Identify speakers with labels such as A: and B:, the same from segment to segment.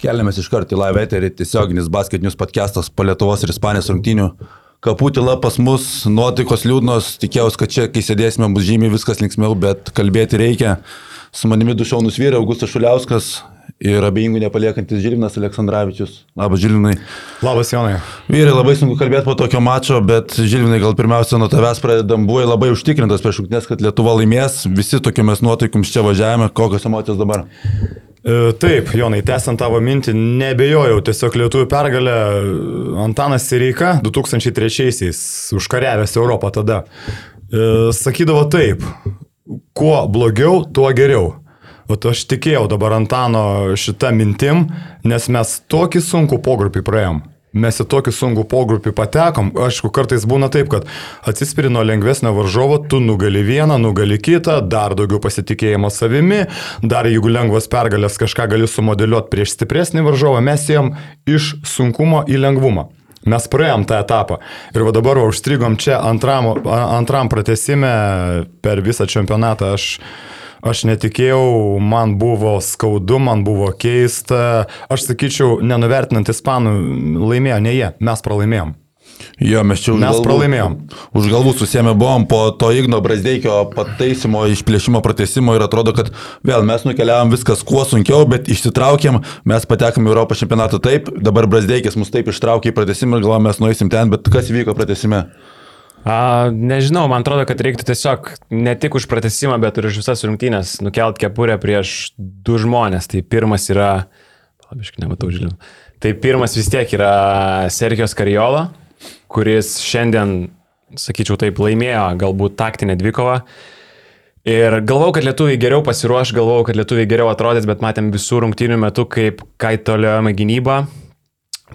A: Keliamės iš karto į live eterį, tiesioginis basketinius podcastas po Lietuvos ir Ispanijos rungtynių. Kaputila pas mus, nuotaikos liūdnos, tikėjausi, kad čia, kai sėdėsime, bus žymiai viskas linksmiau, bet kalbėti reikia. Su manimi du šaunus vyrai, Augustas Šuliauskas ir abejingų nepaliekantis Žilvinas Aleksandravičius. Labas, Žilvinai.
B: Labas, Jonai.
A: Vyrai, labai sunku kalbėti po tokio mačo, bet Žilvinai, gal pirmiausia nuo tavęs pradedam, buvai labai užtikrintas prieš šūknes, kad Lietuva laimės, visi tokiamis nuotaikomis čia važiavame, kokios emocijos dabar?
B: E, taip, Jonai, tęsiant tavo mintį, nebejojau, tiesiog lietuvių pergalę Antanas Sireika 2003-aisiais užkariavęs Europą tada. E, sakydavo taip, kuo blogiau, tuo geriau. O aš tikėjau dabar Antano šitą mintim, nes mes tokį sunkų pogrupį praėjom mes į tokį sunkų pogrupį patekom. Aišku, kartais būna taip, kad atsispiri nuo lengvesnio varžovo, tu nugali vieną, nugali kitą, dar daugiau pasitikėjimo savimi, dar jeigu lengvas pergalės kažką gali sumodeliuoti prieš stipresnį varžovą, mes jiem iš sunkumo į lengvumą. Mes praėjom tą etapą ir va dabar va, užstrigom čia antram, antram pratesime per visą čempionatą. Aš Aš netikėjau, man buvo skaudu, man buvo keista. Aš sakyčiau, nenuvertinant ispanų, laimėjo ne jie, mes pralaimėjom.
A: Jo, mes čia už
B: mes
A: galvų,
B: pralaimėjom.
A: Už galvų susėmė buvom po to Igno Brasdeikio pataisimo, išplėšimo, pratesimo ir atrodo, kad vėl mes nukeliavom viskas kuo sunkiau, bet išsitraukėm, mes patekėm į Europos čempionatą taip, dabar Brasdeikis mus taip ištraukė į pratesimą ir galvojame, mes nueisim ten, bet kas vyko pratesime?
C: A, nežinau, man atrodo, kad reiktų tiesiog ne tik už pratesimą, bet ir už visas rungtynės nukelt kepurę prieš du žmonės. Tai pirmas yra, palabiškai nematau žilių, tai pirmas vis tiek yra Sergijos Kariola, kuris šiandien, sakyčiau taip, laimėjo galbūt taktinę dvikovą. Ir galvau, kad lietuviai geriau pasiruoš, galvau, kad lietuviai geriau atrodys, bet matėm visų rungtynių metu, kaip kaitoliojama gynyba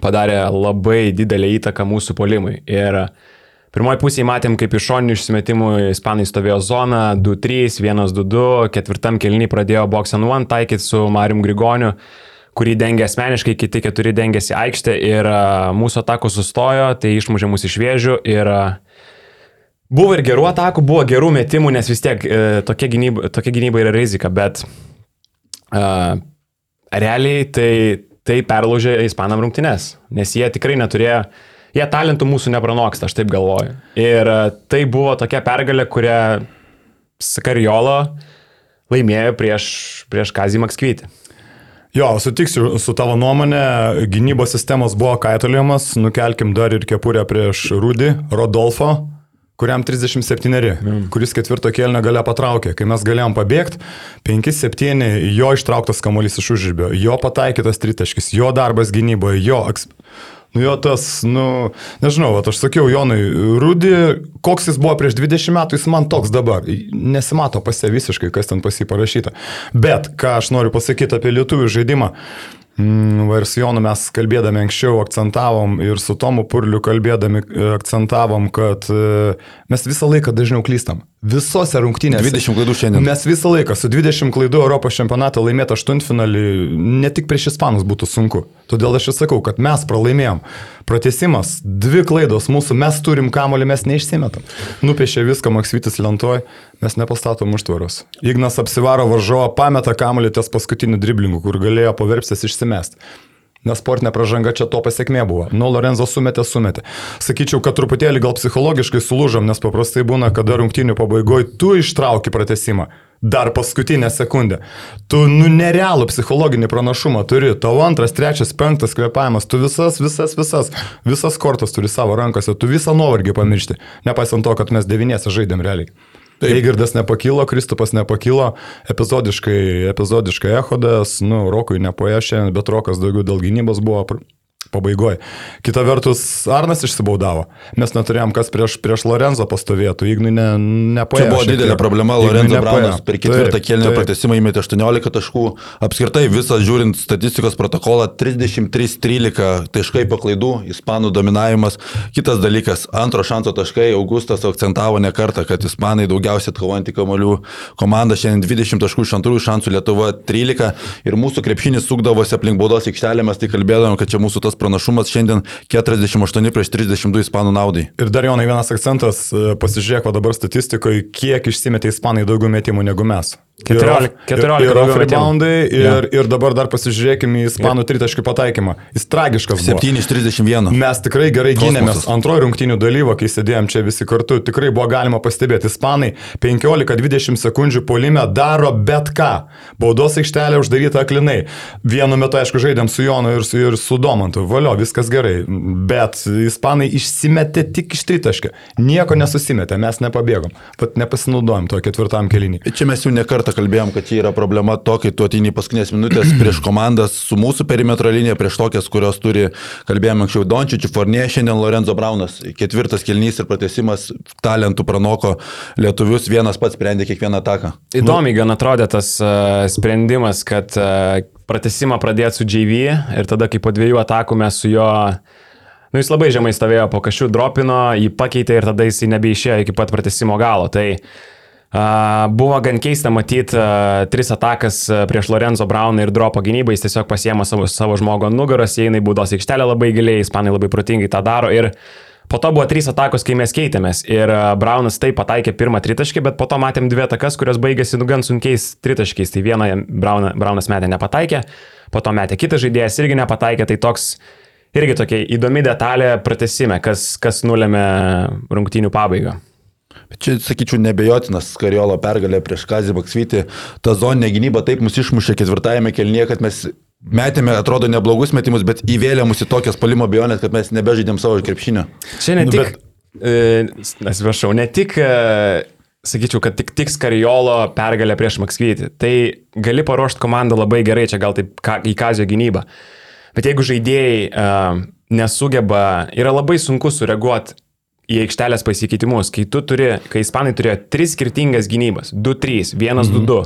C: padarė labai didelį įtaką mūsų polimui. Ir uh, Pirmoji pusėje matėm, kaip iš šoninių išsimetimų ispanai stovėjo zoną 2-3, 1-2-2, ketvirtam kelniui pradėjo box and one taikyti su Marium Grigoniu, kurį dengia asmeniškai, kiti keturi dengėsi aikštę ir mūsų atakų sustojo, tai išmužė mūsų iš vėžių ir buvo ir gerų atakų, buvo gerų metimų, nes vis tiek e, tokia gynyba, tokia gynyba yra rizika, bet uh, realiai tai, tai perlaužė ispanam rungtynes, nes jie tikrai neturėjo jie talentų mūsų nepranoksta, aš taip galvoju. Ir e, tai buvo tokia pergalė, kurią Skariolo laimėjo prieš, prieš Kazį Makskvytį.
B: Jo, sutiksiu su tavo nuomonė, gynybos sistemos buvo kaitoliamas, nukelkim dar ir kepurę prieš Rudį, Rodolfo, kuriam 37, mm. kuris ketvirto kėlinio gale patraukė. Kai mes galėjom pabėgti, 5-7 jo ištrauktas kamuolys iš užžybio, jo pataikytas tritaškis, jo darbas gynyboje, jo Nu jo tas, nu, nežinau, vat, aš sakiau Jonai, Rudi, koks jis buvo prieš 20 metų, jis man toks dabar. Nesimato pasi visiškai, kas ten pasi parašyta. Bet, ką aš noriu pasakyti apie lietuvių žaidimą, Mm, va ir su Jonu mes kalbėdami anksčiau akcentavom ir su Tomu Purliu kalbėdami e, akcentavom, kad e, mes visą laiką dažniau klystam. Visose rungtynėse.
A: 20 klaidų šiandien.
B: Mes visą laiką su 20 klaidų Europos čempionatą laimėti aštuntfinalį ne tik prieš Ispanus būtų sunku. Todėl aš ir sakau, kad mes pralaimėjom. Pratesimas, dvi klaidos mūsų, mes turim kamolį, mes neišsimetam. Nupiešė viską Maksvitis lentoj, mes nepastatom užtvaros. Ignas apsivaro varžovą, pameta kamolį ties paskutiniu driblingu, kur galėjo paverpstis išsimesti. Nes sportinė pažanga čia to pasiekmė buvo. Nu, Lorenzo sumetė, sumetė. Sakyčiau, kad truputėlį gal psichologiškai sulūžom, nes paprastai būna, kada rungtynių pabaigoje tu ištrauki pratesimą. Dar paskutinę sekundę. Tu, nu, nerealų psichologinį pranašumą turi. Tavo antras, trečias, penktas kvepavimas. Tu visas, visas, visas, visas kortas turi savo rankose. Tu visą nuovargį pamiršti. Nepaisant to, kad mes devynėse žaidėm realiai. Eigirdas nepakilo, Kristupas nepakilo, epizodiškai, epizodiškai Ehodas, nu, Rokui nepoešė, bet Rokas daugiau dėl gynybos buvo pabaigoje. Kita vertus, Arnas išsibaudavo. Mes neturėjom, kas prieš, prieš Lorenzo pastovėtų, Ignui ne, nepaėjo.
A: Čia buvo didelė problema, Lorenzo Braunas per ketvirtą kėlinio pratesimą įmėtė 18 taškų. Apskritai, visas žiūrint statistikos protokolą, 33-13 taškai paklaidų, ispanų dominavimas. Kitas dalykas, antro šanso taškai, Augustas akcentavo ne kartą, kad ispanai daugiausiai atkovojantį kamolių komanda, šiandien 20 taškų iš antrųjų šansų Lietuva 13 ir mūsų krepšinis sukdavosi aplink baudos aikštelę, mes tai kalbėdavom, kad čia mūsų tas pranašumas šiandien 48 prieš 32 ispanų naudai.
B: Ir dar Jonai vienas akcentas, e, pasižiūrėk, dabar statistikoje, kiek išsimetė ispanai daugiau metimų negu mes.
C: 14, 14
B: ir, ir off
C: daugiau metimų.
B: reboundai, ir,
C: Jo.
B: ir dabar dar pasižiūrėkime į ispanų tritaškių pataikymą. Jis tragiškas. buvo.
A: 7 iš 31.
B: Mes tikrai gerai gynėmės.
A: Kosmosas.
B: Antrojo rungtinių dalyvo, kai sėdėjom čia visi kartu, tikrai buvo galima pastebėti. Ispanai 15-20 sekundžių polime daro bet ką. Baudos aikštelė uždaryta aklinai. Vienu metu, aišku, žaidėm su Jonu ir su, ir su Domantu. Valio, viskas gerai. Bet ispanai išsimetė tik iš tritaškio. Nieko nesusimetė, mes nepabėgom. Pat nepasinaudojom to ketvirtam kelinį.
A: Čia mes jau nekartą kalbėjom, kad čia yra problema to, kai tu atini paskutinės minutės prieš komandas su mūsų perimetro linija, prieš tokias, kurios turi, kalbėjome anksčiau, Dončičių, Fornė, šiandien Lorenzo Braunas. Ketvirtas kelnys ir pratesimas talentų pranoko lietuvius, vienas pats sprendė kiekvieną ataką.
C: Įdomiai gan atrodė tas uh, sprendimas, kad uh, pratesimą pradėti su JV ir tada, kai po dviejų atakų mes su juo, nu jis labai žemai stovėjo po kažkių dropino, jį pakeitė ir tada jis nebeišėjo iki pat pratesimo galo. Tai uh, buvo gan keista matyti tris atakas prieš Lorenzo Brauną ir dropo gynybą, jis tiesiog pasiema savo, savo žmogų ant nugaros, įeina į baudos aikštelę labai giliai, ispanai labai protingai tą daro ir Po to buvo trys atakos, kai mes keitėmės ir Braunas taip pataikė pirmą tritaškį, bet po to matėm dvi atakas, kurios baigėsi nu gan sunkiais tritaškiais. Tai vieną Brauna, Braunas metė nepataikė, po to metė kitas žaidėjas irgi nepataikė, tai toks irgi tokia įdomi detalė pratesime, kas, kas nulėmė rungtynių pabaigą.
A: Bet Čia, sakyčiau, nebejotinas Skariolo pergalė prieš Kazį Baksvitį. Ta zoninė gynyba taip mus išmušė ketvirtajame kelnyje, kad mes metėme, atrodo, neblogus metimus, bet įvėlė mus į tokias palimo bejonės, kad mes nebežaidėm savo krepšinio.
C: Čia ne
B: Nu,
C: tik, bet... e, atsiprašau, ne tik, e, sakyčiau, kad tik, tik Skariolo pergalė prieš Maksvytį. Tai gali paruošti komandą labai gerai, čia gal taip ka, į kazio gynybą. Bet jeigu žaidėjai uh, nesugeba, yra labai sunku sureaguoti į aikštelės pasikeitimus, kai tu turi, kai ispanai turėjo tris skirtingas gynybas - 2-3, 1-2-2,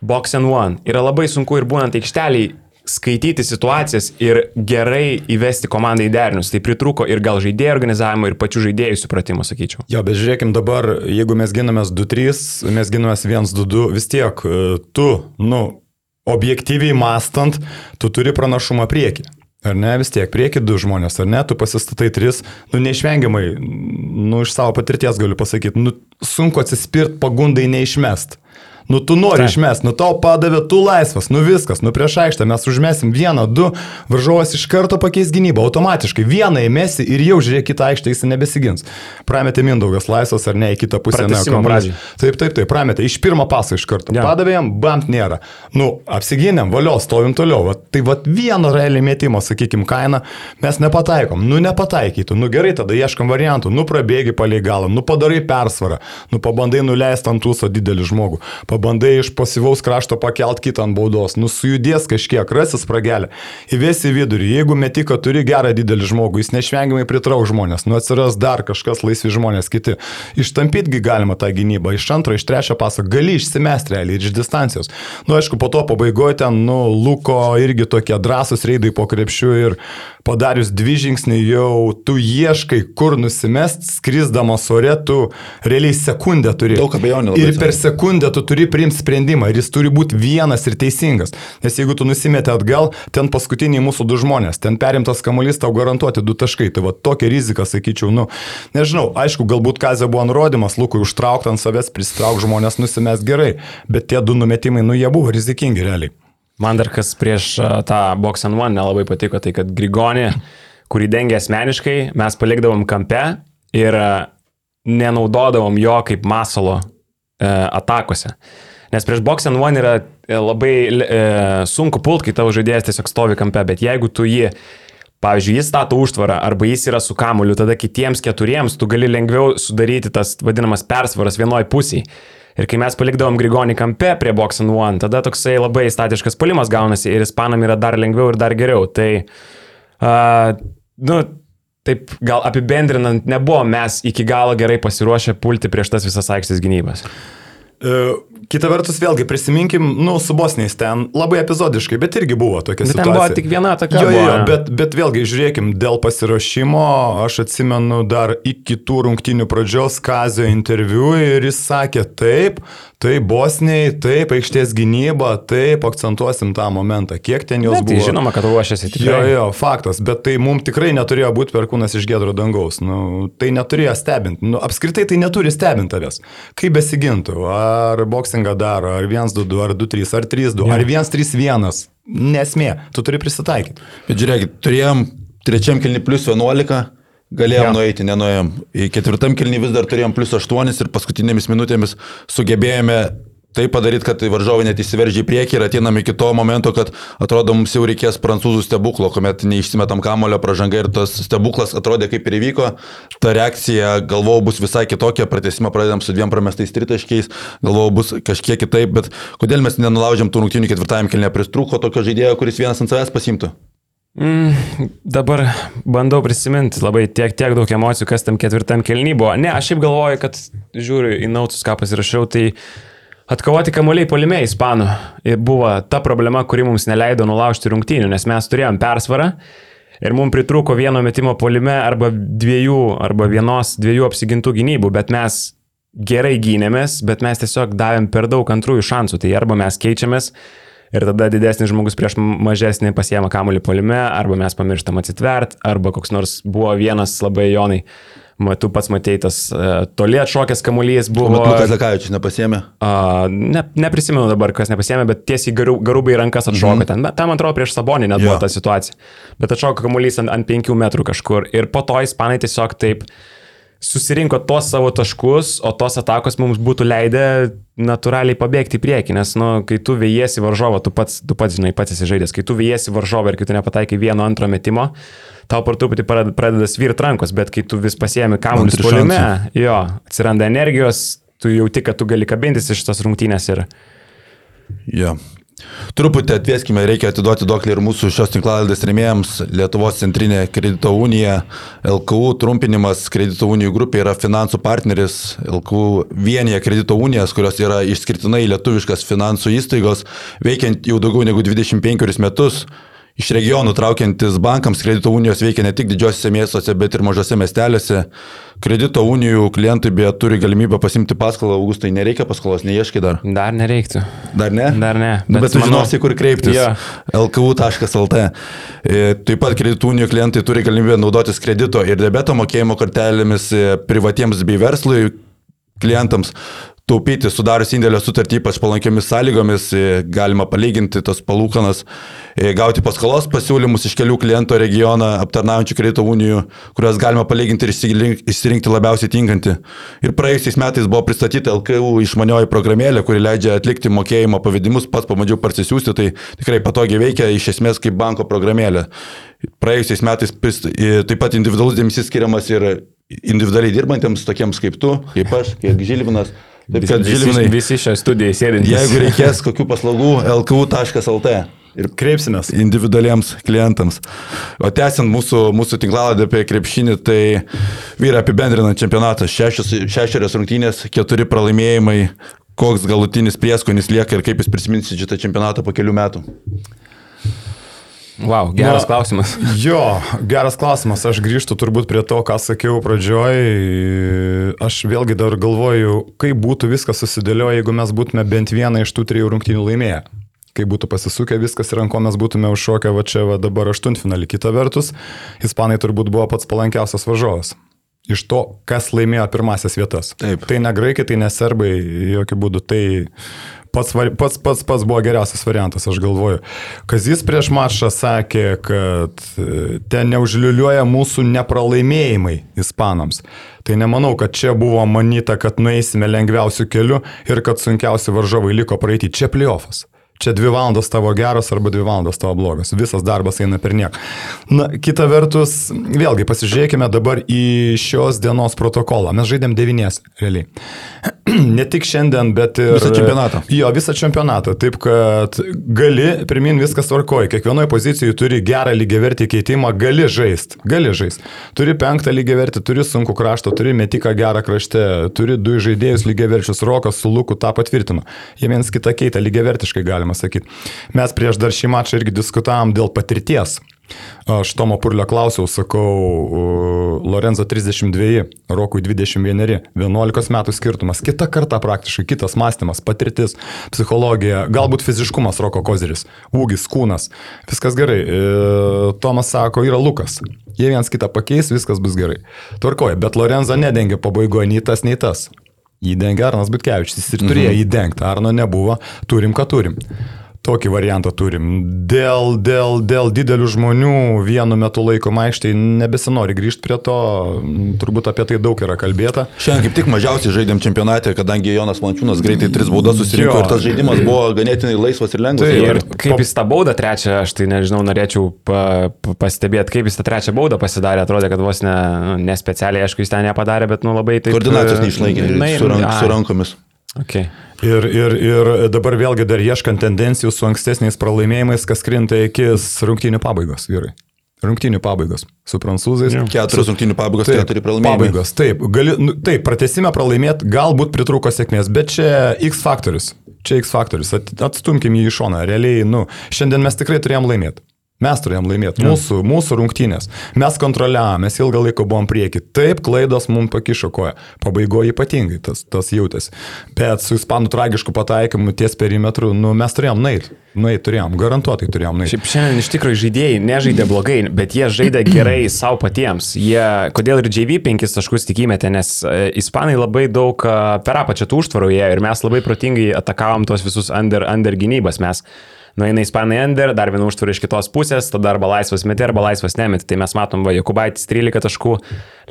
C: box and one, yra labai sunku ir būnant aikšteliai skaityti situacijas ir gerai įvesti komandą į derinius. Tai pritruko ir gal žaidėjų organizavimo, ir pačių žaidėjų supratimo, sakyčiau.
B: Jo, bet žiūrėkim dabar, jeigu mes ginamės 2-3, mes ginamės 1-2-2, vis tiek e, tu, nu, objektyviai mastant, tu turi pranašumą priekį. Ar ne, vis tiek, prieki du žmonės, ar ne, tu pasistatai tris, nu, neišvengiamai, nu, iš savo patirties galiu pasakyti, nu, sunku atsispirt pagundai neišmest. Nu, tu nori
C: Taip.
B: išmest, nu tau padavė, tu laisvas, nu viskas, nu prieš aikštę mes užmesim vieną, du, varžovas iš karto pakeis gynybą, automatiškai vieną įmesi ir jau žiūrėk kitą aikštę, jis nebesigins. Prametė Mindaugas laisvas ar ne į kitą pusę. ne,
C: pradžiai.
B: Taip, taip, taip, prametė iš pirmo paso iš karto. Ja. Padavė jam, bamt nėra. Nu, apsigynėm, valio, stovim toliau. Va, tai va vieno realiai metimo, sakykime, kainą mes nepataikom. Nu, nepataikytų. Nu, gerai, tada ieškam variantų. Nu, prabėgi palei galą, nu, padarai persvarą. Nu, pabandai nuleisti ant tūso didelį žmogų. Pabandai iš pasyvaus krašto pakelt kitą ant baudos. Nu, sujudės kažkiek, rasis pragelė. Įvesi į vidurį. Jeigu metika turi gerą didelį žmogų, jis neišvengiamai pritrauk žmonės. Nu, atsiras dar kažkas laisvi žmonės kiti. Ištampytgi galima tą gynybą. Iš antro, iš trečio paso gali išsimesti realiai ir iš distancijos. Nu, aišku, po to pabaigoje ten, nu, Luko irgi tokie drąsūs reidai po krepšių ir padarius dvi žingsnį jau tu ieškai, kur nusimest, skrisdamas ore, tu realiai sekundę turi.
A: Daug abejonių
B: Ir per sekundę tu turi priimti sprendimą ir jis turi būti vienas ir teisingas. Nes jeigu tu nusimeti atgal, ten paskutiniai mūsų du žmonės, ten perimtas kamuolys tau garantuoti du taškai. Tai va tokia rizika, sakyčiau, nu, nežinau, aišku, galbūt Kazė buvo nurodymas, Lukui užtraukti ant savęs, pristrauk žmonės, nusimest gerai, bet tie du numetimai, nu, jie buvo rizikingi realiai.
C: Man dar kas prieš tą Box and One nelabai patiko, tai kad Grigonį, kurį dengia asmeniškai, mes palikdavom kampe ir nenaudodavom jo kaip masalo e, atakose. Nes prieš Box and One yra e, labai e, sunku pult, kai tavo žaidėjas tiesiog stovi kampe, bet jeigu tu jį, pavyzdžiui, jis stato užtvarą arba jis yra su kamuoliu, tada kitiems keturiems tu gali lengviau sudaryti tas vadinamas persvaras vienoj pusėje. Ir kai mes palikdavom Grigonį kampe prie Box and One, tada toksai labai statiškas palimas gaunasi ir ispanam yra dar lengviau ir dar geriau. Tai, uh, nu, taip gal apibendrinant, nebuvo mes iki galo gerai pasiruošę pulti prieš tas visas aikštės gynybas.
B: Kita vertus, vėlgi prisiminkim, nu, su Bosniais ten labai epizodiškai, bet irgi buvo tokia
C: Bet ten
B: situacija.
C: buvo tik viena ataka.
B: Jo, jo, jo, bet, bet vėlgi žiūrėkim, dėl pasirašymo, aš atsimenu dar iki tų rungtinių pradžios Kazio interviu ir jis sakė taip, tai Bosniai, taip, aikštės gynyba, taip, akcentuosim tą momentą, kiek ten jos
C: Bet, tai
B: buvo.
C: žinoma, kad ruošiasi
B: Jo,
C: tikrai.
B: jo, faktas, bet tai mums tikrai neturėjo būti perkūnas iš gedro dangaus. Nu, tai neturėjo stebinti. Nu, apskritai tai neturi stebinti tavęs. Kaip besigintų. ar boksingą daro, ar 1-2-2, ar 2-3, ar 3-2, ar 1-3-1. Nesmė, tu turi prisitaikyti.
A: Bet žiūrėkit, turėjom trečiam kilni plus 11, galėjom ja. nueiti, nenuėjom. Į ketvirtam kilni vis dar turėjom plus 8 ir paskutinėmis minutėmis sugebėjome tai padaryti, kad varžovai net įsiveržė į priekį ir ateinam iki to momento, kad atrodo mums jau reikės prancūzų stebuklo, kuomet neišsimetam kamulio pražanga ir tas stebuklas atrodė kaip ir įvyko. Ta reakcija, galvojau, bus visai kitokia, pratesimą pradedam su dviem pramestais tritaškiais, galvojau, bus kažkiek kitaip, bet kodėl mes nenulaužėm tų rungtynių ketvirtajam kilnė, pristrūko tokio žaidėjo, kuris vienas ant savęs pasimtų?
C: Mm, dabar bandau prisiminti labai tiek, tiek daug emocijų, kas tam ketvirtam kelny buvo. Ne, aš šiaip galvoju, kad žiūriu į nautus, ką pasirašiau, tai uh, Atkovoti kamuoliai polime ispanų buvo ta problema, kuri mums neleido nulaužti rungtynių, nes mes turėjom persvarą ir mums pritrūko vieno metimo polime arba dviejų, arba vienos, dviejų apsigintų gynybų, bet mes gerai gynėmės, bet mes tiesiog davėm per daug antrųjų šansų, tai arba mes keičiamės ir tada didesnis žmogus prieš mažesnį pasiema kamuolį polime, arba mes pamirštam atsitvert, arba koks nors buvo vienas labai jonai tu pats matėjai tas uh, toli atšokęs kamuolys buvo.
A: Lukas Zakavičius nepasėmė?
C: Uh, ne, neprisimenu dabar, kas nepasėmė, bet tiesiai garu, garubai rankas atšoka mm. ten. Tam, atrodo, prieš Sabonį net jo. buvo ta situacija. Bet atšoka kamuolys ant, ant penkių metrų kažkur. Ir po to ispanai tiesiog taip susirinko tos savo taškus, o tos atakos mums būtų leidę natūraliai pabėgti į priekį, nes, nu, kai tu vėjėsi varžovą, tu pats, tu pats žinai, pats esi žaidęs, kai tu vėjėsi varžovą ir kai tu nepataikai vieno antro metimo, tau per truputį pradeda svirt rankos, bet kai tu vis pasiemi kamuolius polime, jo, atsiranda energijos, tu jauti, kad tu gali kabintis iš tos rungtynės ir...
A: Jo. Truputį atvieskime, reikia atiduoti duoklį ir mūsų šios tinklaladės remėjams. Lietuvos centrinė kredito unija, LKU trumpinimas kredito unijų grupė yra finansų partneris. LKU vienyje kredito unijas, kurios yra išskirtinai lietuviškas finansų įstaigos, veikiant jau daugiau negu 25 metus. Iš regionų traukiantis bankams kredito unijos veikia ne tik didžiosiuose miestuose, bet ir mažose miestelėse. Kredito unijų klientai beje turi galimybę pasimti paskolą, Augustai, nereikia paskolos, neieškai dar.
C: Dar nereiktų.
A: Dar ne?
C: Dar ne.
A: Bet, bet tu manau... žinosi, kur kreiptis. Ja. lku.lt. E, taip pat kredito unijų klientai turi galimybę naudotis kredito ir debeto mokėjimo kortelėmis e, privatiems bei verslui klientams taupyti, sudarius indėlio sutartį ypač palankiamis sąlygomis, e, galima palyginti tas palūkanas, e, gauti paskolos pasiūlymus iš kelių kliento regioną aptarnaujančių kredito unijų, kurias galima palyginti ir išsirinkti labiausiai tinkantį. Ir praėjusiais metais buvo pristatyta LKU išmanioji programėlė, kuri leidžia atlikti mokėjimo pavedimus, pats pamandžiau parsisiųsti, tai tikrai patogiai veikia iš esmės kaip banko programėlė. Praėjusiais metais taip pat individualus dėmesys skiriamas ir individualiai dirbantiems, tokiems kaip tu, kaip aš, kaip Žilvinas.
C: Taip kad, Žilvinai, visi šią studiją sėdintys.
A: Jeigu reikės kokių paslaugų, lku.lt. Ir kreipsimės individualiems klientams. O tęsiant mūsų, mūsų tinklaladį apie krepšinį, tai vyra apibendrinant čempionatą. Šešios, šešerios rungtynės, keturi pralaimėjimai. Koks galutinis prieskonis lieka ir kaip jūs prisiminsit šitą čempionatą po kelių metų?
C: Wow, geras Na, klausimas.
B: Jo, geras klausimas. Aš grįžtu turbūt prie to, ką sakiau pradžioj. Aš vėlgi dar galvoju, kaip būtų viskas susidėlioję, jeigu mes būtume bent vieną iš tų trijų rungtynių laimėję. Kaip būtų pasisukę viskas ir ant ko mes būtume užšokę va čia va dabar aštuntfinalį. Kita vertus, ispanai turbūt buvo pats palankiausias varžovas iš to, kas laimėjo pirmasias vietas.
A: Taip.
B: Tai ne graikai, tai ne serbai, jokių būdų. Tai pats, pats, pats, pats buvo geriausias variantas, aš galvoju. Kazis prieš mačą sakė, kad e, ten neužliuliuoja mūsų nepralaimėjimai ispanams. Tai nemanau, kad čia buvo manyta, kad nueisime lengviausių kelių ir kad sunkiausi varžovai liko praeiti. Čia playoffas. Čia dvi valandos tavo geras arba dvi valandos tavo blogas. Visas darbas eina per nieką. Na, kita vertus, vėlgi pasižiūrėkime dabar į šios dienos protokolą. Mes žaidėm devynės, realiai. ne tik šiandien, bet ir...
A: Visą čempionatą.
B: Jo, visą čempionatą. Taip, kad gali, pirmin viskas tvarkoja. Kiekvienoje pozicijoje turi gerą lygiavertį keitimą, gali žaisti. Gali žaisti. Turi penktą lygiavertį, turi sunku kraštą, turi metiką gerą krašte, turi du žaidėjus lygiaverčius, Rokas su Luku tą patvirtino. Jie viens kitą keitą lygiavertiškai galima galima sakyti. Mes prieš dar šį mačą irgi diskutavom dėl patirties. Aš Tomo Purlio klausiau, sakau, Lorenzo 32, Rokui 21, 11 metų skirtumas, kita karta praktiškai, kitas mąstymas, patirtis, psichologija, galbūt fiziškumas Roko kozeris, ūgis, kūnas, viskas gerai. E, Tomas sako, yra Lukas, jie viens kitą pakeis, viskas bus gerai. Tvarkoja, bet Lorenzo nedengia pabaigoje nei tas, nei tas. Įdengė Arnas Bitkevičius, jis ir turėjo mhm. įdengti, Arno nebuvo, turim, ką turim. Tokį variantą turim. Dėl, dėl, dėl didelių žmonių vienu metu laiko maištai nebesinori grįžti prie to, turbūt apie tai daug yra kalbėta.
A: Šiandien kaip tik mažiausiai žaidėm čempionate, kadangi Jonas Lančiūnas greitai tris baudas susirinko jo. ir tas žaidimas buvo ganėtinai laisvas ir lengvas. Tai,
C: ir kaip jis tą baudą trečią, aš tai nežinau, norėčiau pa, pa, pastebėti, kaip jis tą trečią baudą pasidarė, atrodė, kad vos ne, ne specialiai, aišku, jis ten nepadarė, bet nu labai taip.
A: Koordinacijos neišlaikė na, su, rank, su rankomis.
C: Okay.
B: Ir, ir, ir dabar vėlgi dar ieškant tendencijų su ankstesniais pralaimėjimais, kas krinta iki rungtynių pabaigos, vyrai. Rungtynių pabaigos su prancūzais.
A: Ja. Keturios rungtynių pabaigos, taip, keturi pralaimėjimai.
B: Pabaigos, taip. Gali, nu, taip, pratesime pralaimėti, galbūt pritruko sėkmės, bet čia X faktorius. Čia X faktorius. Atstumkim jį į šoną. Realiai, nu, šiandien mes tikrai turėjom laimėti. Mes turėjom laimėti. Mūsų, mūsų rungtynės. Mes kontroliavome, mes ilgą laiką buvom prieki. Taip, klaidos mums pakišo koją. Pabaigoje ypatingai tas, tas jautėsi. Bet su ispanų tragišku pataikymu ties perimetru, nu, mes turėjom nait. Nueit turėjom, garantuotai turėjom nait.
C: Šiaip šiandien iš tikrųjų žaidėjai nežaidė blogai, bet jie žaidė gerai savo patiems. Jie, kodėl ir JV penkis taškus tik įmetė, nes e, ispanai labai daug e, per apačią tų užtvarų jie ir mes labai protingai atakavom tuos visus under, under gynybas. Mes nueina ispanai ender, dar vieną užtvarą iš kitos pusės, tada arba laisvas metė, arba laisvas nemetė. Tai mes matom, va, Jokubaitis 13 taškų,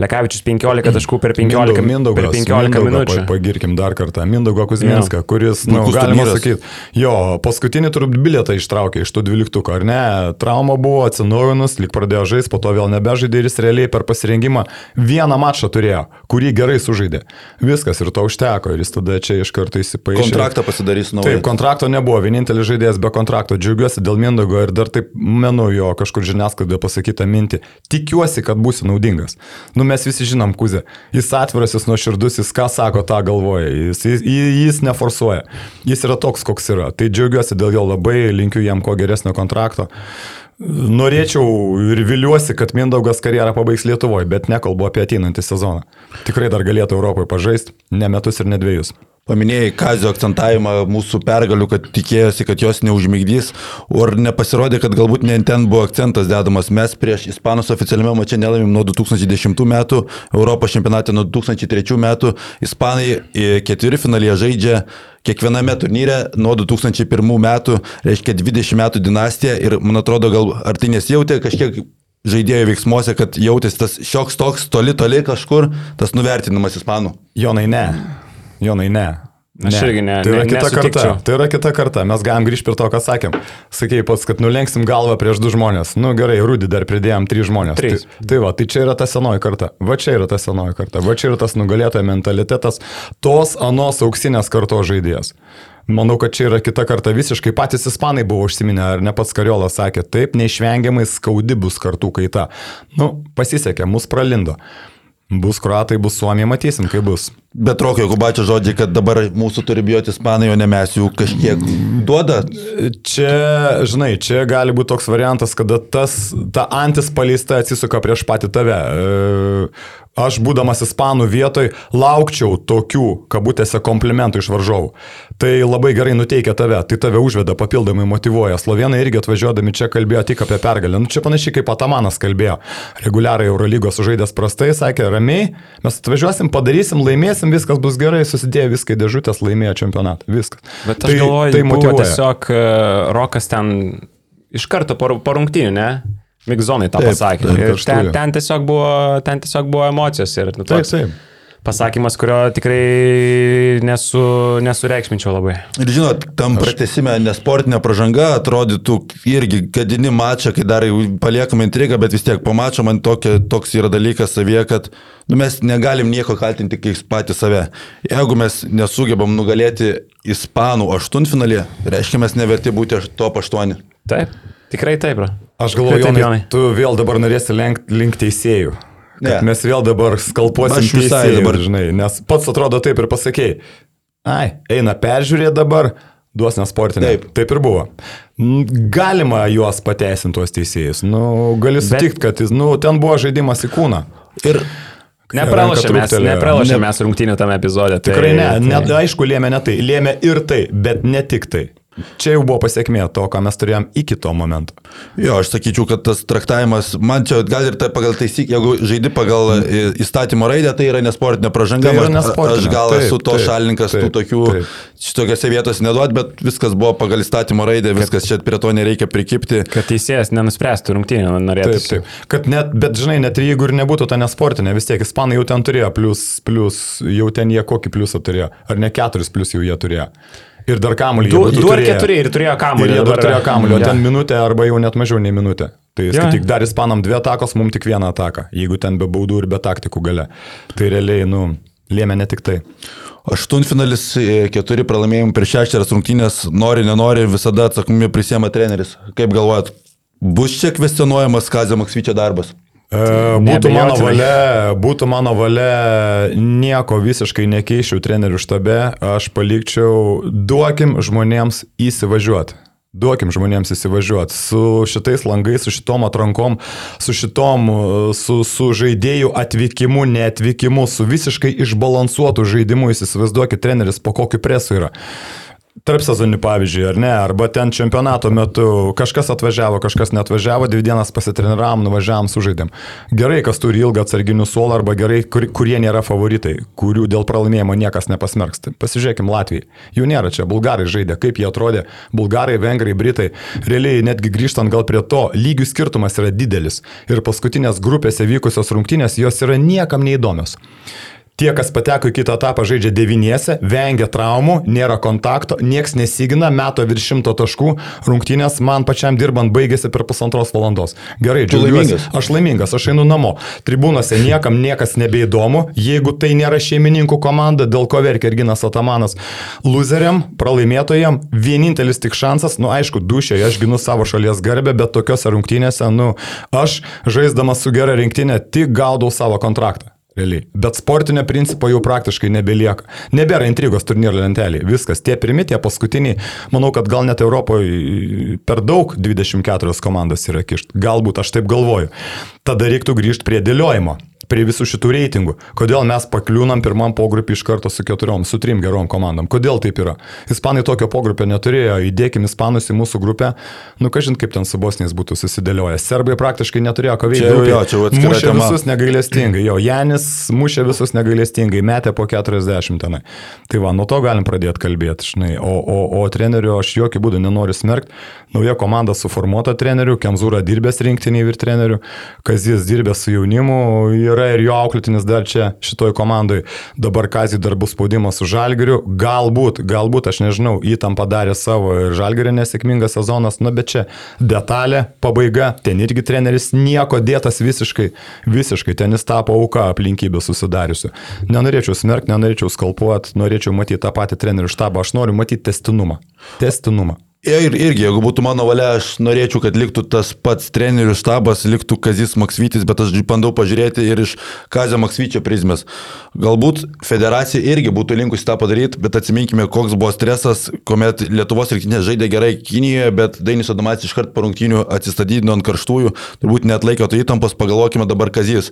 C: Lekavičius 15 taškų per 15,
B: Mindaugas,
C: per 15
B: Mindaugo,
C: minučių.
B: Pagirkim dar kartą. Mindaugo Kuzminska, ja. kuris, na, nu, galima sakyti, jo, paskutinį turbūt bilietą ištraukė iš tų dvyliktukų, ar ne? Trauma buvo atsinaujinus, lik pradėjo žaisti, po to vėl nebežaidė ir jis realiai per pasirengimą vieną mačą turėjo, kurį gerai sužaidė. Viskas ir to užteko ir jis tada čia iš karto įsipaišė.
A: Kontraktą pasidarys naują.
B: Taip, kontrakto nebuvo, vienintelis žaidėjas be kontrakto. Džiaugiuosi dėl Mindogo ir dar taip menu jo kažkur žiniasklaidoje pasakytą mintį. Tikiuosi, kad būsi naudingas. Nu, mes visi žinom, Kuzė. Jis atviras, jis nuoširdus, jis ką sako, tą galvoja. Jis, jis, jis neforsuoja. Jis yra toks, koks yra. Tai džiaugiuosi dėl jo labai, linkiu jam kuo geresnio kontrakto. Norėčiau ir viliuosi, kad Mindaugas karjerą pabaigs Lietuvoje, bet nekalbu apie ateinantį sezoną. Tikrai dar galėtų Europoje pažaisti, ne metus ir ne dviejus.
A: Paminėjai Kazio akcentavimą mūsų pergalių, kad tikėjosi, kad jos neužmygdys, ar nepasirodė, kad galbūt ne ten buvo akcentas dedamas. Mes prieš Ispanus oficialiame mače nelaimim nuo 2010 metų, Europos čempionate nuo 2003 metų, Ispanai keturi finalėje žaidžia kiekviename turnyre nuo 2001 metų, reiškia 20 metų dinastija ir man atrodo, gal ar tai nesijautė kažkiek žaidėjų veiksmuose, kad jautėsi tas šioks toks toli toli kažkur, tas nuvertinimas Ispanų?
B: Jonai, ne. Jonai, ne.
C: Ne. Aš irgi ne.
B: Tai yra
C: ne,
B: kita karta. Tai yra kita karta. Mes galim grįžti prie to, ką sakėm. Sakėjai pats, kad nulenksim galvą prieš du žmonės. Nu gerai, Rūdį dar pridėjom trys žmonės.
C: Trys.
B: Tai, tai va, tai čia yra ta senoji karta. Va čia yra ta senoji karta. Va čia yra tas nugalėtojo mentalitetas. Tos anos auksinės kartos žaidėjas. Manau, kad čia yra kita karta visiškai. Patys ispanai buvo užsiminę, ar ne pats Kariolas sakė, taip, neišvengiamai skaudi bus kartų kaita. Nu, pasisekė, mus pralindo. Bus kruatai, bus suomiai, matysim, kaip bus.
A: Bet Rokio Kubačio žodžiai, kad dabar mūsų turi bijoti ispanai, o ne mes jų kažkiek duoda.
B: Čia, žinai, čia gali būti toks variantas, kada tas, ta antis paleista atsisuka prieš patį tave. Aš, būdamas ispanų vietoj, laukčiau tokių, kabutėse, komplimentų iš varžovų. Tai labai gerai nuteikia tave, tai tave užveda, papildomai motivuoja. Slovenai irgi atvažiuodami čia kalbėjo tik apie pergalę. Nu, čia panašiai kaip Atamanas kalbėjo. Reguliarai Eurolygos sužaidęs prastai, sakė, ramiai, mes atvažiuosim, padarysim, laimėsim, viskas bus gerai, susidėjo viską į dėžutės, laimėjo čempionatą. Viskas.
C: Bet aš tai, galvoju, tai motivuoja. Tiesiog uh, Rokas ten iš karto po, po rungtynių, ne? Migzonai tą taip, pasakė. Taip, ir ten, ten, tiesiog buvo, ten tiesiog buvo emocijos. Ir, nu,
B: taip, taip.
C: Pasakymas, kurio tikrai nesu, nesureikšminčiau labai.
A: Ir žinot, tam Aš... pratesime nesportinė pažanga atrodytų irgi gadini mačą, kai dar paliekame intrigą, bet vis tiek po mačo man tokia, toks yra dalykas savie, kad nu, mes negalim nieko kaltinti kaip patys save. Jeigu mes nesugebam nugalėti ispanų aštuntfinalį, reiškia mes neverti būti top 8.
C: Taip, tikrai taip, bro.
B: Aš galvoju, Jonai, Jonai, tu vėl dabar norėsi link, link teisėjų. Ne. Mes vėl dabar skalpuosim teisėjų, dabar, žinai, nes pats atrodo taip ir pasakėjai. Ai, eina peržiūrėti dabar, duos nesportinė. Taip. Taip ir buvo. Galima juos pateisinti tuos teisėjus. Nu, gali sutikti, kad nu, ten buvo žaidimas į kūną.
C: Ir Nepralašėme nepralašė ne, mes rungtynių tame epizode.
B: Tai, Tikrai ne, tai... ne, aišku, lėmė ne tai, lėmė ir tai, bet ne tik tai. Čia jau buvo pasiekmė to, ką mes turėjom iki to momento.
A: Jo, aš sakyčiau, kad tas traktavimas, man čia gal ir tai pagal taisyklę, jeigu žaidi pagal mm. įstatymo raidę, tai yra nesportinė pražanga. Tai nesportinė. Aš gal taip, esu to taip, šalininkas, taip, tų tokių taip. šitokiose vietose neduot, bet viskas buvo pagal įstatymo raidę, viskas čia prie to nereikia prikipti.
C: Kad teisėjas nenuspręstų rungtynį, norėtų. Taip, taip.
B: Kad net, bet žinai, net jeigu ir nebūtų ta nesportinė, vis tiek ispanai jau ten turėjo, plus, plus, jau ten jie kokį pliusą turėjo, ar ne keturis plus jau jie turėjo. Ir dar kamuolį.
C: Du, du ar keturi ir turėjo kamuolį.
B: Ir jie dar turėjo kamuolį, o ten minutė arba jau net mažiau nei minutė. Tai ja. tik dar ispanam dvi atakos, mums tik vieną ataką, jeigu ten be baudų ir be taktikų gale. Tai realiai, nu, lėmė ne tik tai.
A: Aštuntfinalis, e, keturi pralaimėjimai prieš šešerias rungtynės, nori, nenori, visada atsakomybė prisėmė treneris. Kaip galvojat, bus čia kvestionuojamas Kazio Maksvyčio darbas?
B: E, būtų mano valia, būtų mano valia nieko visiškai nekeičiau trenerių štabe, aš palikčiau, duokim žmonėms įsivažiuoti. Duokim žmonėms įsivažiuoti. Su šitais langais, su šitom atrankom, su šitom, su, su žaidėjų atvykimu, neatvykimu, su visiškai išbalansuotu žaidimu, įsivaizduokit treneris po kokiu presu yra tarp sezonių pavyzdžiui, ar ne, arba ten čempionato metu kažkas atvažiavo, kažkas netvažiavo, dvi dienas pasitreniram, nuvažiavam, sužaidėm. Gerai, kas turi ilgą atsarginių suolą, arba gerai, kur, kurie nėra favoritai, kurių dėl pralaimėjimo niekas nepasmerks. Tai pasižiūrėkim Latvijai. Jų nėra čia, bulgarai žaidė, kaip jie atrodė, bulgarai, vengrai, britai. Realiai netgi grįžtant gal prie to, lygių skirtumas yra didelis. Ir paskutinės grupėse vykusios rungtynės, jos yra niekam neįdomios. Tie, kas pateko į kitą etapą, žaidžia devyniese, vengia traumų, nėra kontakto, nieks nesigina, meto virš šimto taškų, rungtynės man pačiam dirbant baigėsi per pusantros valandos. Gerai, džiaugiuosi. Aš laimingas, aš einu namo. Tribūnose niekam niekas nebeįdomu, jeigu tai nėra šeimininkų komanda, dėl ko verkia Erginas Atamanas. Loseriam, pralaimėtojam, vienintelis tik šansas, nu aišku, dušė, aš ginu savo šalies garbę, bet tokiuose rungtynėse, nu, aš žaisdamas su gera rinktinė tik gaudau savo kontraktą. Realiai. Bet sportinio principo jau praktiškai nebelieka. Nebėra intrigos turnyro lentelėje. Viskas. Tie pirmi, tie paskutiniai. Manau, kad gal net Europoje per daug 24 komandos yra kišt. Galbūt aš taip galvoju. Tada reiktų grįžti prie dėliojimo prie visų šitų reitingų. Kodėl mes pakliūnam pirmam pogrupį iš karto su keturiom, su trim gerom komandom? Kodėl taip yra? Ispanai tokio pogrupio neturėjo, įdėkim Ispanus į mūsų grupę, nu kažin kaip ten su Bosnijais būtų susidėlioję. Serbai praktiškai neturėjo ką veikti.
A: Jo, čia
B: mušė tema. visus negailestingai, jo, Janis mušė visus negailestingai, metė po 40 tenai. Tai va, nuo to galim pradėti kalbėti, žinai. O, o, o trenerių aš jokių būdų nenoriu smerkti. Nauja komanda suformuota trenerių, Kemzūra dirbęs rinktiniai ir trenerių, Kazijas dirbęs su jaunimu. Ir yra ir jo auklėtinis dar čia šitoj komandai. Dabar Kazį dar bus spaudimas su Žalgiriu. Galbūt, galbūt, aš nežinau, įtampa darė savo ir Žalgirio nesėkmingas sezonas, nu bet čia detalė, pabaiga, ten irgi treneris nieko dėtas visiškai, visiškai, ten jis tapo auka aplinkybė susidariusiu. Nenorėčiau smerkti, nenorėčiau skalpuoti, norėčiau matyti tą patį trenerių štabą, aš noriu matyti testinumą. Testinumą.
A: Ir irgi, jeigu būtų mano valia, aš norėčiau, kad liktų tas pats trenerių štabas, liktų Kazis Maksvytis, bet aš bandau pažiūrėti ir iš Kazio Maksvyčio prizmės. Galbūt federacija irgi būtų linkusi tą padaryti, bet atsiminkime, koks buvo stresas, kuomet Lietuvos rinktinė žaidė gerai Kinijoje, bet Dainis Adomats iškart po rungtynių atsistatydino ant karštųjų, turbūt net laikė to įtampos, pagalvokime dabar Kazis.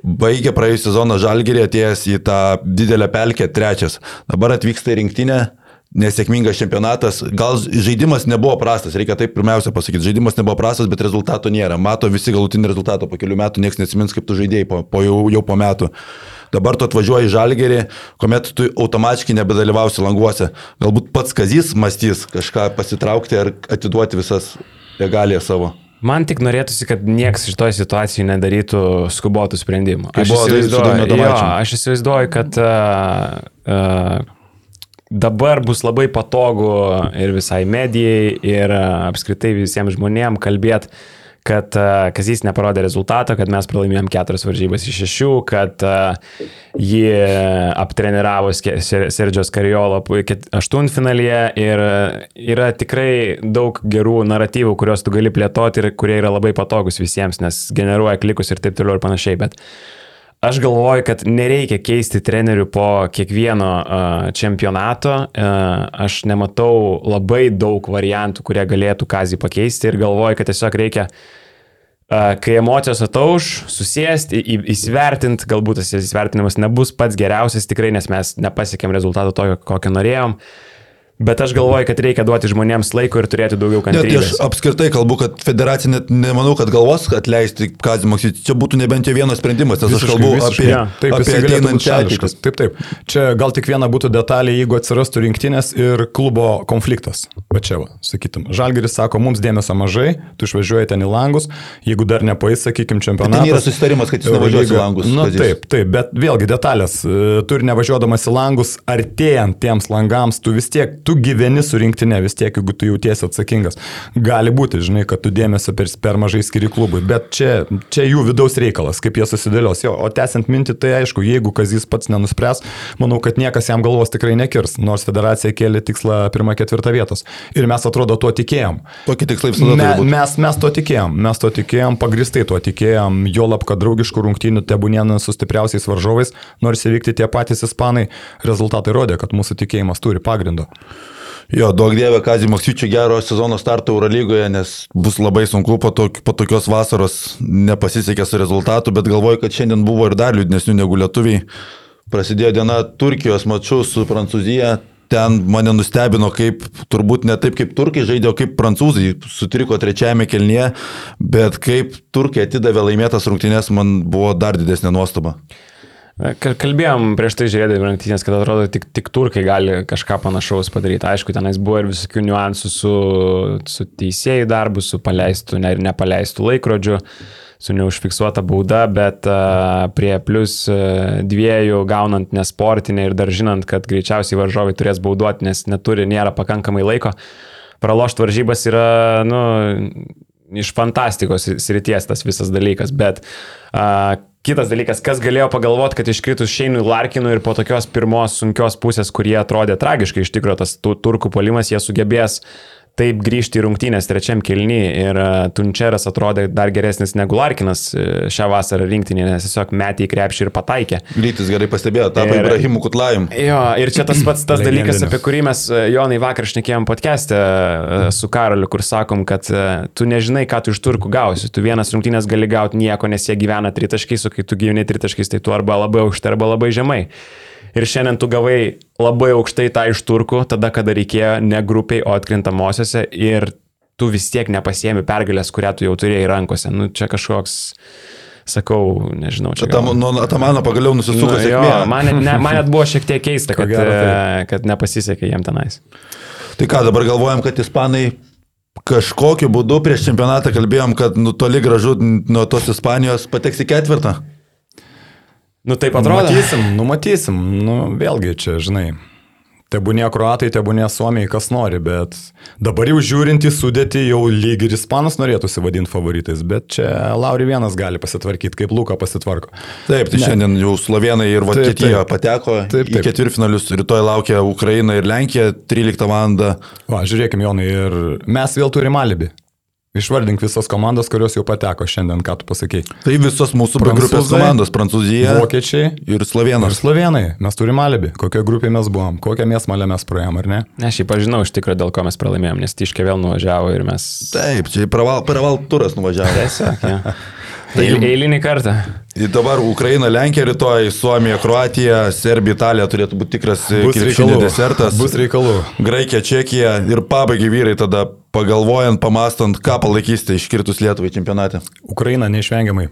A: Baigė praėjusią sezoną Žalgerį atėjęs į tą didelę pelkę trečias. Dabar atvyksta į rinktinę nesėkmingas čempionatas. Gal žaidimas nebuvo prastas, reikia taip pirmiausia pasakyti, žaidimas nebuvo prastas, bet rezultato nėra. Mato visi galutinį rezultatą po kelių metų, niekas nesimins, kaip tu žaidėjai po, po jau, jau po metų. Dabar tu atvažiuoji į žalgerį, kuomet tu automatiškai nebedalyvausi languose. Galbūt pats kazys mąstys kažką pasitraukti ar atiduoti visas regalijas savo.
C: Man tik norėtųsi, kad niekas šitoje situacijoje nedarytų skubotų sprendimų. Aš įsivaizduoju, jo, aš įsivaizduoju, kad uh, uh, dabar bus labai patogu ir visai medijai, ir e, apskritai visiems žmonėms kalbėti, kad uh, Kazys neparodė rezultato, kad mes pralaimėjom keturias varžybas iš šešių, kad uh, jį aptreniravo Sergijos Kariolo aštuntfinalyje ir yra tikrai daug gerų naratyvų, kuriuos tu gali plėtoti ir kurie yra labai patogus visiems, nes generuoja klikus ir taip toliau ir panašiai. Bet Aš galvoju, kad nereikia keisti trenerių po kiekvieno uh, čempionato. Uh, aš nematau labai daug variantų, kurie galėtų Kazį pakeisti ir galvoju, kad tiesiog reikia, uh, kai emocijos atauš, susėsti, įsivertinti, galbūt tas įsivertinimas nebus pats geriausias tikrai, nes mes nepasiekėm rezultato tokio, kokio norėjom. Bet aš galvoju, kad reikia duoti žmonėms laiko ir turėti daugiau
A: Ne, tai
C: kantrybės.
A: aš apskritai kalbu, kad federacija net nemanau, kad galvos atleisti Kazimoksį. Čia būtų nebent jau vienas sprendimas, nes aš
B: Visiškai,
A: kalbu
B: visiškai.
A: apie,
C: Jo.
B: Taip,
A: apie ateinančią ateitį.
B: Taip, taip. Čia gal tik viena būtų detalė, jeigu atsirastų rinktinės ir klubo konfliktas. Va čia, va, sakytum. Žalgeris sako, mums dėmesio mažai, tu išvažiuoji ten į langus, jeigu dar nepais, sakykim, čempionatas.
A: Ten yra susitarimas, kad jis nevažiuos į langus,
B: Na
A: Kazys.
B: taip, taip, bet vėlgi detalės. E, Tu ir nevažiuodamas į langus, artėjant tiems langams, tu vis tiek, tu gyveni su rinktinė, vis tiek, jeigu tu jautiesi atsakingas. Gali būti, žinai, kad tu dėmesio per, per mažai skiri klubui, bet čia, čia jų vidaus reikalas, kaip jie susidėlios. Jo, o tęsiant mintį, tai aišku, jeigu Kazys pats nenuspręs, manau, kad niekas jam galvos tikrai nekirs, nors federacija kėlė tikslą pirmą ketvirtą vietos. Ir mes atrodo tuo tikėjom.
A: Tokį tikslai visada
B: Me, mes, mes to tikėjom, mes to tikėjom, pagristai tuo tikėjom, jo lab, kad draugiškų rungtynių tebūnien su stipriausiais varžovais, nors įvykti tie patys ispanai, rezultatai rodė, kad mūsų tikėjimas turi pagrindo.
A: Jo, daug dievė Kazimoksiučio gero sezono starto Eurolygoje, nes bus labai sunku po, tok, po tokios vasaros nepasisekė su rezultatu, bet galvoju, kad šiandien buvo ir dar liūdnesnių negu lietuviai. Prasidėjo diena Turkijos mačių su Prancūzija. Ten mane nustebino, kaip turbūt ne taip kaip turkai žaidė, o kaip prancūzai sutriko trečiajame kelnyje, bet kaip turkai atidavė laimėtas rungtynės, man buvo dar didesnė nuostaba.
C: Kal- Kalbėjom prieš tai žiūrėdami rungtynės, kad atrodo tik, tik turkai gali kažką panašaus padaryti. Aišku, tenais buvo ir visokių niuansų su, su teisėjų darbu, su paleistų ne, ir nepaleistų laikrodžiu, su neužfiksuota bauda, bet uh, prie plus uh, dviejų gaunant nesportinę ir dar žinant, kad greičiausiai varžovai turės bauduoti, nes neturi, nėra pakankamai laiko. Pralošti varžybas yra, nu, iš fantastikos srities tas visas dalykas, bet uh, kitas dalykas, kas galėjo pagalvoti, kad iškritus Šeinui Larkinui ir po tokios pirmos sunkios pusės, kurie atrodė tragiškai, iš tikrųjų tas tu, turkų polimas, jie sugebės taip grįžti į rungtynės trečiam kilny ir uh, Tunčeras atrodė dar geresnis negu Larkinas uh, šią vasarą rinktinėje, nes tiesiog metė į krepšį ir pataikė.
A: Greitis gerai pastebėjo, tapo Ibrahimu Kutlajim.
C: Jo, ir čia tas pats tas dalykas, apie kurį mes, e, Jonai, vakar šnekėjom podcast'e e, su Karoliu, kur sakom, kad e, tu nežinai, ką tu iš turkų gausi. Tu vienas rungtynės gali gauti nieko, nes jie gyvena tritaškiais, o kai tu gyveni tritaškiais, tai tu arba labai aukštai, arba labai žemai. Ir šiandien tu gavai labai aukštai tą iš turkų, tada, kada reikėjo ne grupiai, o atkrintamosiose ir tu vis tiek nepasiemi pergalės, kurią tu jau turėjai rankose. Nu, čia kažkoks, sakau, nežinau, čia...
A: Tam,
C: gal-
A: nuo Atamano pagaliau nusisuko
C: Nu, jo, man, ne, man net buvo šiek tiek keista, kad,
B: gero,
C: e, kad nepasisekė jiem tenais.
A: Tai ką, dabar galvojam, kad ispanai kažkokiu būdu prieš čempionatą kalbėjom, kad nu, toli gražu nuo tos Ispanijos pateks į ketvirtą.
C: Nu taip atrodo.
B: Numatysim, numatysim. Nu, vėlgi čia, žinai. Tebūnė kruatai, tebūnė suomiai, kas nori, bet dabar jau žiūrint į sudėtį, jau lyg ir ispanas norėtųsi vadinti favoritais, bet čia Lauri vienas gali pasitvarkyti, kaip Luka pasitvarko.
A: Taip, tai
B: Ne.
A: šiandien jau Slovenai ir Vokietija pateko
B: Taip,
A: į
B: taip.
A: ketvirtfinalius, rytoj laukia Ukraina ir Lenkija 13 val.
B: Va, žiūrėkime, Jonai, ir mes vėl turime alibi. Išvardink visas komandas, kurios jau pateko šiandien, ką tu pasakėjai.
A: Tai visos mūsų grupės komandos - Prancūzija
B: Vokiečiai
A: ir
B: ir
A: Slovenas.
B: slovenai. Mes turime alibi. Kokia grupė mes buvom, kokią mėsmalę mes praėjom, ar ne?
C: Ne, aš jį pažinau iš tikrųjų, dėl ko mes pralaimėjom, nes Tiškė vėl nuvažiavo ir mes...
A: Taip, čia praval, praval turas nuvažiavo.
C: Tiesiog, ja. Eil, eilinį kartą.
A: Ir dabar Ukraina, Lenkija rytoj, Suomija, Kroatija, Serbija, Italija turėtų būti tikras krepšinio desertas.
B: Bus reikalų.
A: Graikija, Čekija ir pabaigai vyrai tada pagalvojant, pamastant, ką palaikysite iškritus Lietuvai čempionate.
B: Ukraina neišvengiamai.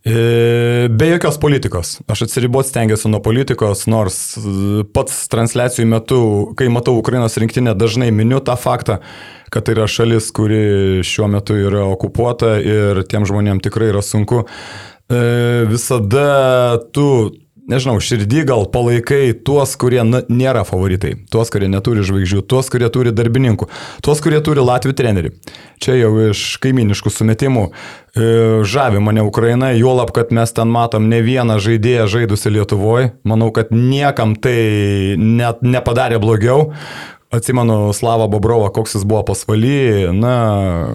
B: E, Be jokios politikos. Aš atsiribot stengiuosi nuo politikos, nors e, pats transliacijų metu, kai matau Ukrainos rinktinę, dažnai miniu tą faktą, kad tai yra šalis, kuri šiuo metu yra okupuota ir tiem žmonėm tikrai yra sunku. E, Visada tu nežinau, širdį gal palaikai tuos, kurie na, nėra favoritai, tuos, kurie neturi žvaigždžių, tuos, kurie turi darbininkų, tuos, kurie turi Latvijų trenerių. Čia jau iš kaiminiškų sumetimų e, žavi mane Ukraina, juolab, kad mes ten matom ne vieną žaidėją žaidusi Lietuvoje. Manau, kad niekam tai net nepadarė blogiau. Atsimenu Slavą Bobrovą, koks jis buvo pasvaly, na,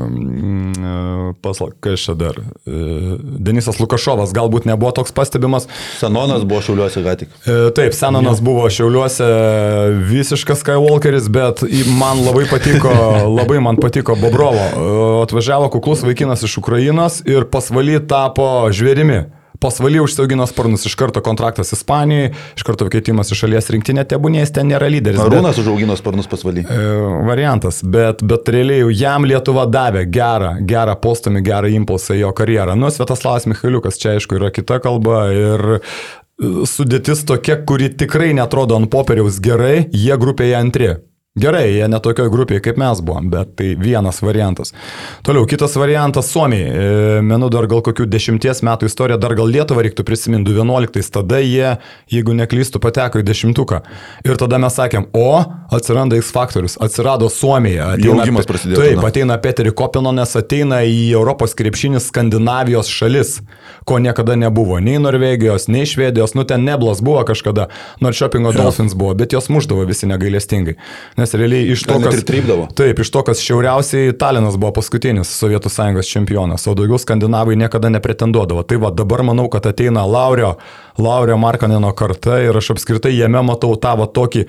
B: mm, pas, kas čia dar, E, Denisas Lukašovas galbūt nebuvo toks pastebimas,
A: Sanonas buvo šiauliuose ką tik.
B: E, Taip, Senanas buvo Šiauliuose visiškas Skywalkeris, bet man labai patiko, labai man patiko Bobrovo. E, Atvažiavo kuklus vaikinas iš Ukrainos ir pasvaly tapo žvėrimi. Pasvaly užsiaugino sparnus, iš karto kontraktas Ispanijai, iš karto keitimas iš šalies rinktinė, tebūnės ten nėra lyderis.
A: Arūnas užaugino sparnus pasvaly.
B: E, variantas, bet, bet realiai jam Lietuva davė gerą, gerą postumį, gerą impulsą į jo karjerą. Nu, Svetaslavas Michailiukas čia aišku yra kita kalba ir e, sudėtis tokia, kuri tikrai netrodo ant popieriaus gerai, jie grupėje antri. Gerai, jie netokioj grupėje kaip mes buvom, bet tai vienas variantas. Toliau, kitas variantas - Suomiai. E, menu dar gal kokių dešimties metų istoriją, dar gal Lietuvą reiktų prisiminti, 11, tada jie, jeigu neklystų, pateko į dešimtuką. Ir tada mes sakėm, o, atsiranda X faktorius, atsirado Suomija.
A: Ateina, augimas prasidėjo.
B: Taip, na. ateina Petri Kopinonas, ateina į Europos krepšinį Skandinavijos šalis, ko niekada nebuvo. Nei Norvegijos, nei Švedijos, nu ten neblas buvo kažkada, nors Shoppingo ja. Dolphins buvo, bet jos muždavo visi negailestingai. Nes realiai iš to,
A: kas...
B: Taip, iš to, kas šiauriausiai Talinas buvo paskutinis Sovietų sąjungos čempionas, o daugiau skandinavai niekada nepretenduodavo. Tai va, dabar manau, kad ateina Laurio, Laurio Markanino karta ir aš apskritai jame matau tavo tokį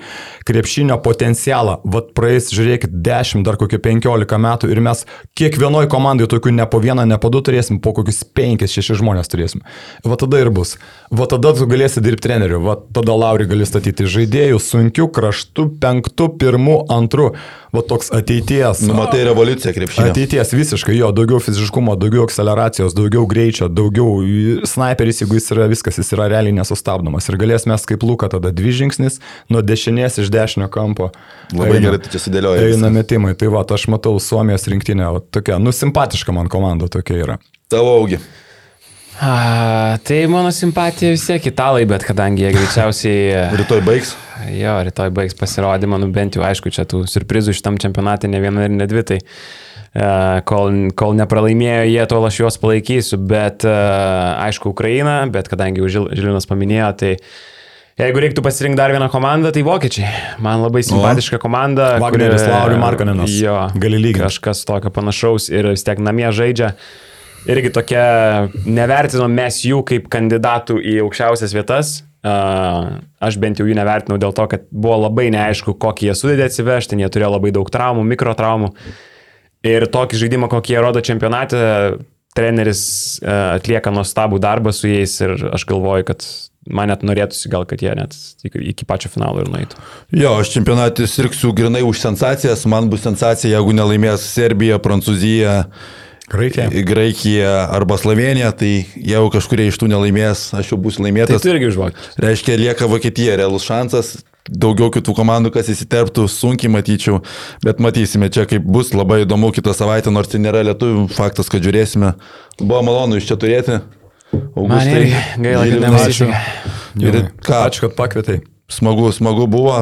B: krepšinio potencialą. Vat praeis, žiūrėkit, 10, dar kokie 15 metų ir mes kiekvienoje komandai tokių ne po vieną, ne po du turėsim, po kokius 5-6 žmonės turėsim. Va tada ir bus. Va tada tu galėsi dirbti treneriu, va tada Lauri gali statyti žaidėjų sunkių kraštų, penktų, pirmų pirmu, antru, va toks ateities.
A: Numatai revoliuciją krepšinio.
B: Ateities visiškai, jo, daugiau fiziškumo, daugiau akceleracijos, daugiau greičio, daugiau sniperis, jeigu jis yra viskas, jis yra realiai nesustabdomas. Ir galės mes kaip Luka tada dvi žingsnis nuo dešinės iš dešinio kampo.
A: Labai eina, gerai, tu čia sudėlioji.
B: Eina metimai, tai va, aš matau Suomijos rinktinę, va, tokia, nu, simpatiška man komanda tokia yra.
A: Tavo augi.
C: A, tai mano simpatija vis tiek italai, bet kadangi jie greičiausiai...
A: rytoj baigs?
C: Jo, rytoj baigs pasirodymą, nu bent jau aišku, čia tų surprizų šitam čempionate ne viena ir ne dvi, tai uh, kol, kol nepralaimėjo jie, tol aš juos palaikysiu, bet uh, aišku Ukraina, bet kadangi jau Žil, Žilinas paminėjo, tai Jeigu reiktų pasirinkti dar vieną komandą, tai vokiečiai. Man labai simpatiška komanda.
B: Wagneris, Lauriu Markaninas.
C: Jo,
B: gali lygiai.
C: Kažkas tokio panašaus ir vis tiek namie žaidžia. Irgi tokia, nevertinom mes jų kaip kandidatų į aukščiausias vietas. Uh, aš bent jau jų nevertinau dėl to, kad buvo labai neaišku, kokį jie sudėdė atsivežti, jie turėjo labai daug traumų, mikrotraumų. Ir tokį žaidimą, kokį jie rodo čempionate, treneris uh, atlieka nuostabų darbą su jais ir aš galvoju, kad man net norėtųsi gal, kad jie net iki, pačio finalo ir nueitų.
A: Jo, aš čempionatį sirksiu grinai už sensacijas, man bus sensacija, jeigu nelaimės Serbija, Prancūzija
B: Graikija.
A: Graikija arba Slovenija, tai jeigu kažkurie iš tų nelaimės, aš jau būsiu laimėtas.
C: Tai irgi užvok.
A: Reiškia, lieka Vokietija, realus šansas, daugiau kitų komandų, kas įsiterptų, sunkiai matyčiau, bet matysime čia, kaip bus labai įdomu kitą savaitę, nors tai nėra lietuvių faktas, kad žiūrėsime. Buvo malonu iš čia turėti.
C: Augustai, gaila, kad nemasišiau.
B: Ačiū, kad pakvietai.
A: Smagu, smagu buvo,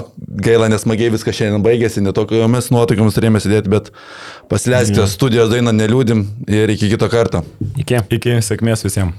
A: gaila nesmagiai viskas šiandien baigėsi, netokiomis nuotaikomis turėjome sėdėti, bet pasileiskite studijos dainą, neliūdim ir iki kito karto.
C: Iki.
B: Iki, sėkmės visiems.